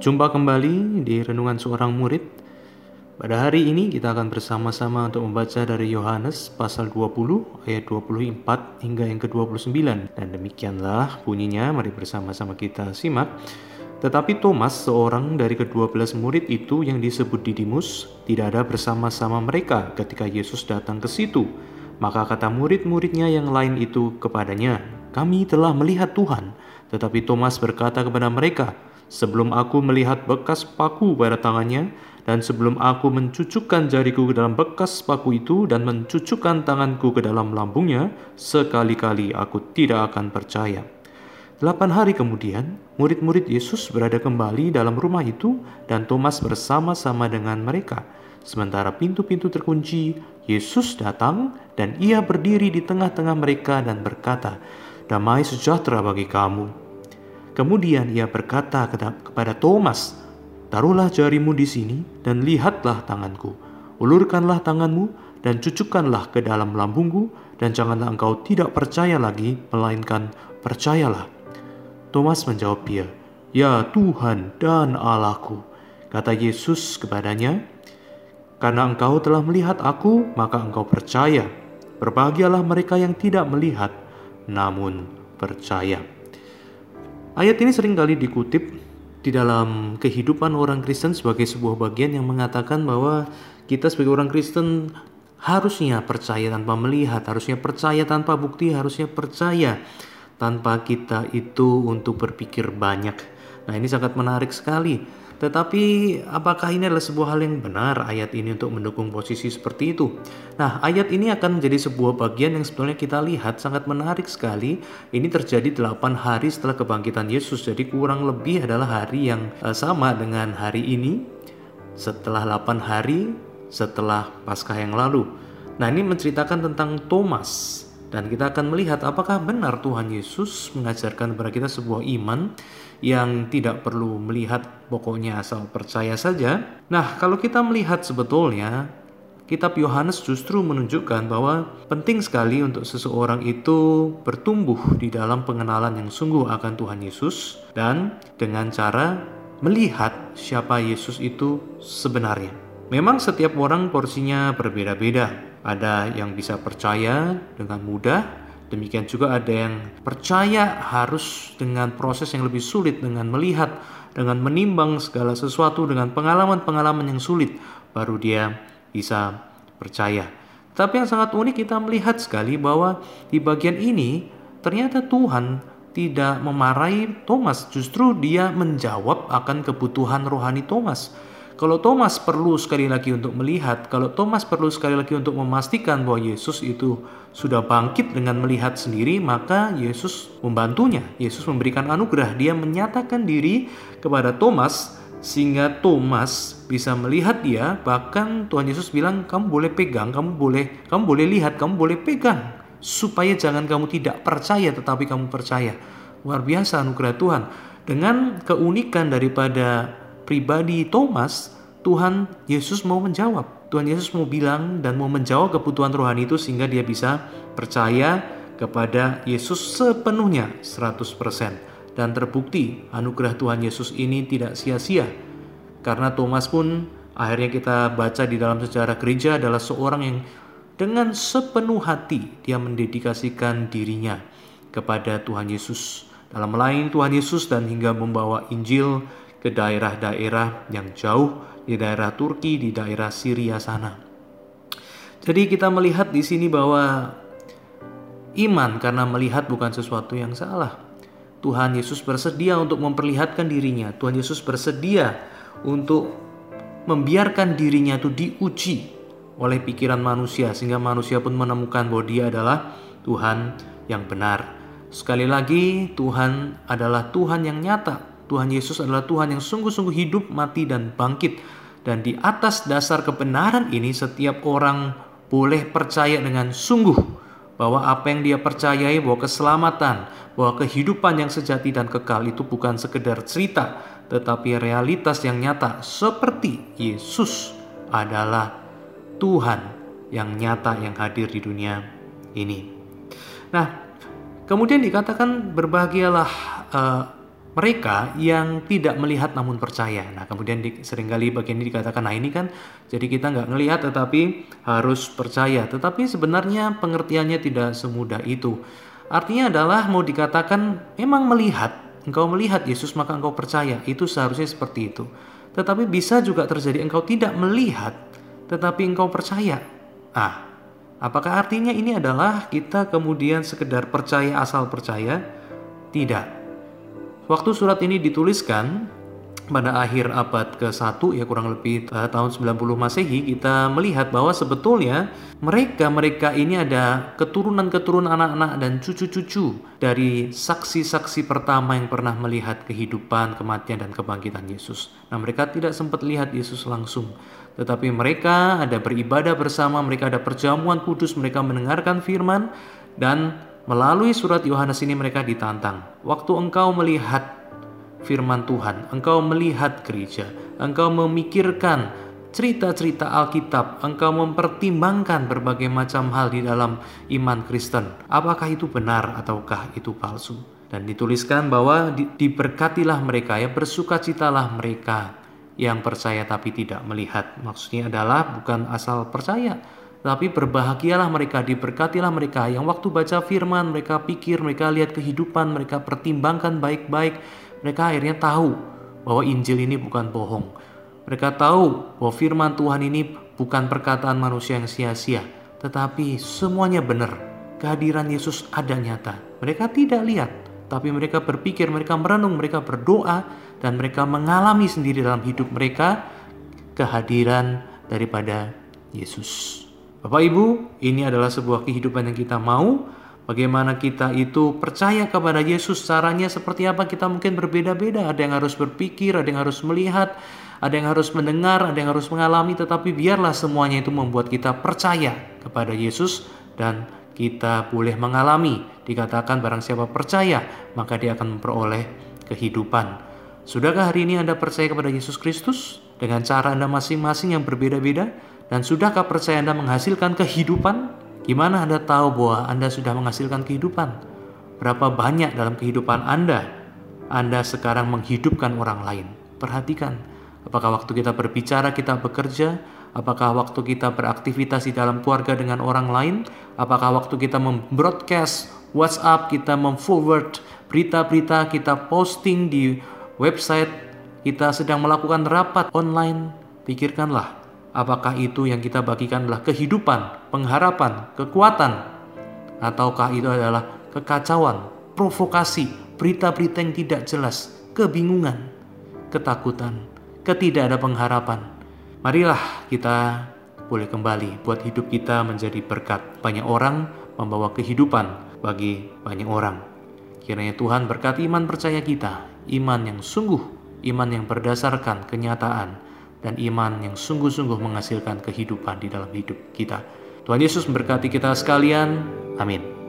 Berjumpa kembali di Renungan Seorang Murid. Pada hari ini kita akan bersama-sama untuk membaca dari Yohanes pasal 20 ayat 24 hingga yang ke-29. Dan demikianlah bunyinya, mari bersama-sama kita simak. Tetapi Thomas, seorang dari kedua belas murid itu yang disebut Didimus, tidak ada bersama-sama mereka ketika Yesus datang ke situ. Maka kata murid-muridnya yang lain itu kepadanya, "Kami telah melihat Tuhan." Tetapi Thomas berkata kepada mereka, Sebelum aku melihat bekas paku pada tangannya, dan sebelum aku mencucukkan jariku ke dalam bekas paku itu dan mencucukkan tanganku ke dalam lambungnya, sekali-kali aku tidak akan percaya. Delapan hari kemudian, murid-murid Yesus berada kembali dalam rumah itu dan Thomas bersama-sama dengan mereka. Sementara pintu-pintu terkunci, Yesus datang dan ia berdiri di tengah-tengah mereka dan berkata, Damai sejahtera bagi kamu. Kemudian ia berkata kepada Thomas, Taruhlah jarimu di sini dan lihatlah tanganku. Ulurkanlah tanganmu dan cucukkanlah ke dalam lambungku dan janganlah engkau tidak percaya lagi, melainkan percayalah. Thomas menjawab dia, Ya Tuhan dan Allahku. Kata Yesus kepadanya, Karena engkau telah melihat aku, maka engkau percaya. Berbahagialah mereka yang tidak melihat, namun percaya. Ayat ini sering kali dikutip di dalam kehidupan orang Kristen sebagai sebuah bagian yang mengatakan bahwa kita sebagai orang Kristen harusnya percaya tanpa melihat, harusnya percaya tanpa bukti, harusnya percaya tanpa kita itu untuk berpikir banyak. Nah, ini sangat menarik sekali tetapi apakah ini adalah sebuah hal yang benar ayat ini untuk mendukung posisi seperti itu? Nah, ayat ini akan menjadi sebuah bagian yang sebetulnya kita lihat sangat menarik sekali. Ini terjadi 8 hari setelah kebangkitan Yesus. Jadi kurang lebih adalah hari yang eh, sama dengan hari ini setelah 8 hari setelah Paskah yang lalu. Nah, ini menceritakan tentang Thomas dan kita akan melihat apakah benar Tuhan Yesus mengajarkan kepada kita sebuah iman yang tidak perlu melihat pokoknya asal percaya saja. Nah, kalau kita melihat sebetulnya Kitab Yohanes justru menunjukkan bahwa penting sekali untuk seseorang itu bertumbuh di dalam pengenalan yang sungguh akan Tuhan Yesus dan dengan cara melihat siapa Yesus itu sebenarnya. Memang setiap orang porsinya berbeda-beda. Ada yang bisa percaya dengan mudah, Demikian juga ada yang percaya harus dengan proses yang lebih sulit, dengan melihat, dengan menimbang segala sesuatu, dengan pengalaman-pengalaman yang sulit, baru dia bisa percaya. Tapi yang sangat unik kita melihat sekali bahwa di bagian ini ternyata Tuhan tidak memarahi Thomas, justru dia menjawab akan kebutuhan rohani Thomas. Kalau Thomas perlu sekali lagi untuk melihat, kalau Thomas perlu sekali lagi untuk memastikan bahwa Yesus itu sudah bangkit dengan melihat sendiri, maka Yesus membantunya. Yesus memberikan anugerah, dia menyatakan diri kepada Thomas sehingga Thomas bisa melihat dia, bahkan Tuhan Yesus bilang, "Kamu boleh pegang, kamu boleh, kamu boleh lihat, kamu boleh pegang." Supaya jangan kamu tidak percaya tetapi kamu percaya. Luar biasa anugerah Tuhan. Dengan keunikan daripada pribadi Thomas, Tuhan Yesus mau menjawab. Tuhan Yesus mau bilang dan mau menjawab kebutuhan rohani itu sehingga dia bisa percaya kepada Yesus sepenuhnya 100%. Dan terbukti anugerah Tuhan Yesus ini tidak sia-sia. Karena Thomas pun akhirnya kita baca di dalam sejarah gereja adalah seorang yang dengan sepenuh hati dia mendedikasikan dirinya kepada Tuhan Yesus. Dalam melayani Tuhan Yesus dan hingga membawa Injil ke daerah-daerah yang jauh di daerah Turki, di daerah Syria sana. Jadi kita melihat di sini bahwa iman karena melihat bukan sesuatu yang salah. Tuhan Yesus bersedia untuk memperlihatkan dirinya. Tuhan Yesus bersedia untuk membiarkan dirinya itu diuji oleh pikiran manusia sehingga manusia pun menemukan bahwa dia adalah Tuhan yang benar. Sekali lagi, Tuhan adalah Tuhan yang nyata, Tuhan Yesus adalah Tuhan yang sungguh-sungguh hidup, mati, dan bangkit. Dan di atas dasar kebenaran ini, setiap orang boleh percaya dengan sungguh bahwa apa yang dia percayai, bahwa keselamatan, bahwa kehidupan yang sejati dan kekal itu bukan sekedar cerita, tetapi realitas yang nyata, seperti Yesus adalah Tuhan yang nyata yang hadir di dunia ini. Nah, kemudian dikatakan berbahagialah uh, mereka yang tidak melihat namun percaya. Nah, kemudian di, sering kali bagian ini dikatakan, nah ini kan jadi kita nggak ngelihat tetapi harus percaya. Tetapi sebenarnya pengertiannya tidak semudah itu. Artinya adalah mau dikatakan memang melihat, engkau melihat Yesus maka engkau percaya. Itu seharusnya seperti itu. Tetapi bisa juga terjadi engkau tidak melihat tetapi engkau percaya. Ah, apakah artinya ini adalah kita kemudian sekedar percaya asal percaya? Tidak Waktu surat ini dituliskan pada akhir abad ke-1 ya kurang lebih uh, tahun 90 Masehi kita melihat bahwa sebetulnya mereka-mereka ini ada keturunan-keturunan anak-anak dan cucu-cucu dari saksi-saksi pertama yang pernah melihat kehidupan, kematian dan kebangkitan Yesus. Nah, mereka tidak sempat lihat Yesus langsung, tetapi mereka ada beribadah bersama, mereka ada perjamuan kudus, mereka mendengarkan firman dan Melalui surat Yohanes ini mereka ditantang. Waktu engkau melihat firman Tuhan, engkau melihat gereja, engkau memikirkan cerita-cerita Alkitab, engkau mempertimbangkan berbagai macam hal di dalam iman Kristen. Apakah itu benar ataukah itu palsu? Dan dituliskan bahwa di, diberkatilah mereka, ya bersukacitalah mereka yang percaya tapi tidak melihat. Maksudnya adalah bukan asal percaya, tapi berbahagialah mereka, diberkatilah mereka yang waktu baca firman mereka pikir, mereka lihat kehidupan, mereka pertimbangkan baik-baik. Mereka akhirnya tahu bahwa Injil ini bukan bohong. Mereka tahu bahwa firman Tuhan ini bukan perkataan manusia yang sia-sia, tetapi semuanya benar. Kehadiran Yesus ada nyata. Mereka tidak lihat, tapi mereka berpikir, mereka merenung, mereka berdoa, dan mereka mengalami sendiri dalam hidup mereka kehadiran daripada Yesus. Bapak Ibu, ini adalah sebuah kehidupan yang kita mau. Bagaimana kita itu percaya kepada Yesus, caranya seperti apa kita mungkin berbeda-beda. Ada yang harus berpikir, ada yang harus melihat, ada yang harus mendengar, ada yang harus mengalami. Tetapi biarlah semuanya itu membuat kita percaya kepada Yesus dan kita boleh mengalami. Dikatakan barang siapa percaya, maka dia akan memperoleh kehidupan. Sudahkah hari ini Anda percaya kepada Yesus Kristus dengan cara Anda masing-masing yang berbeda-beda? Dan sudahkah percaya Anda menghasilkan kehidupan? Gimana Anda tahu bahwa Anda sudah menghasilkan kehidupan? Berapa banyak dalam kehidupan Anda Anda sekarang menghidupkan orang lain? Perhatikan, apakah waktu kita berbicara, kita bekerja, apakah waktu kita beraktivitas di dalam keluarga dengan orang lain, apakah waktu kita membroadcast WhatsApp, kita memforward berita-berita, kita posting di website, kita sedang melakukan rapat online, pikirkanlah Apakah itu yang kita bagikan adalah kehidupan, pengharapan, kekuatan, ataukah itu adalah kekacauan, provokasi, berita-berita yang tidak jelas, kebingungan, ketakutan, ketidak ada pengharapan. Marilah kita boleh kembali buat hidup kita menjadi berkat. Banyak orang membawa kehidupan bagi banyak orang. Kiranya Tuhan berkati iman percaya kita, iman yang sungguh, iman yang berdasarkan kenyataan, dan iman yang sungguh-sungguh menghasilkan kehidupan di dalam hidup kita. Tuhan Yesus memberkati kita sekalian. Amin.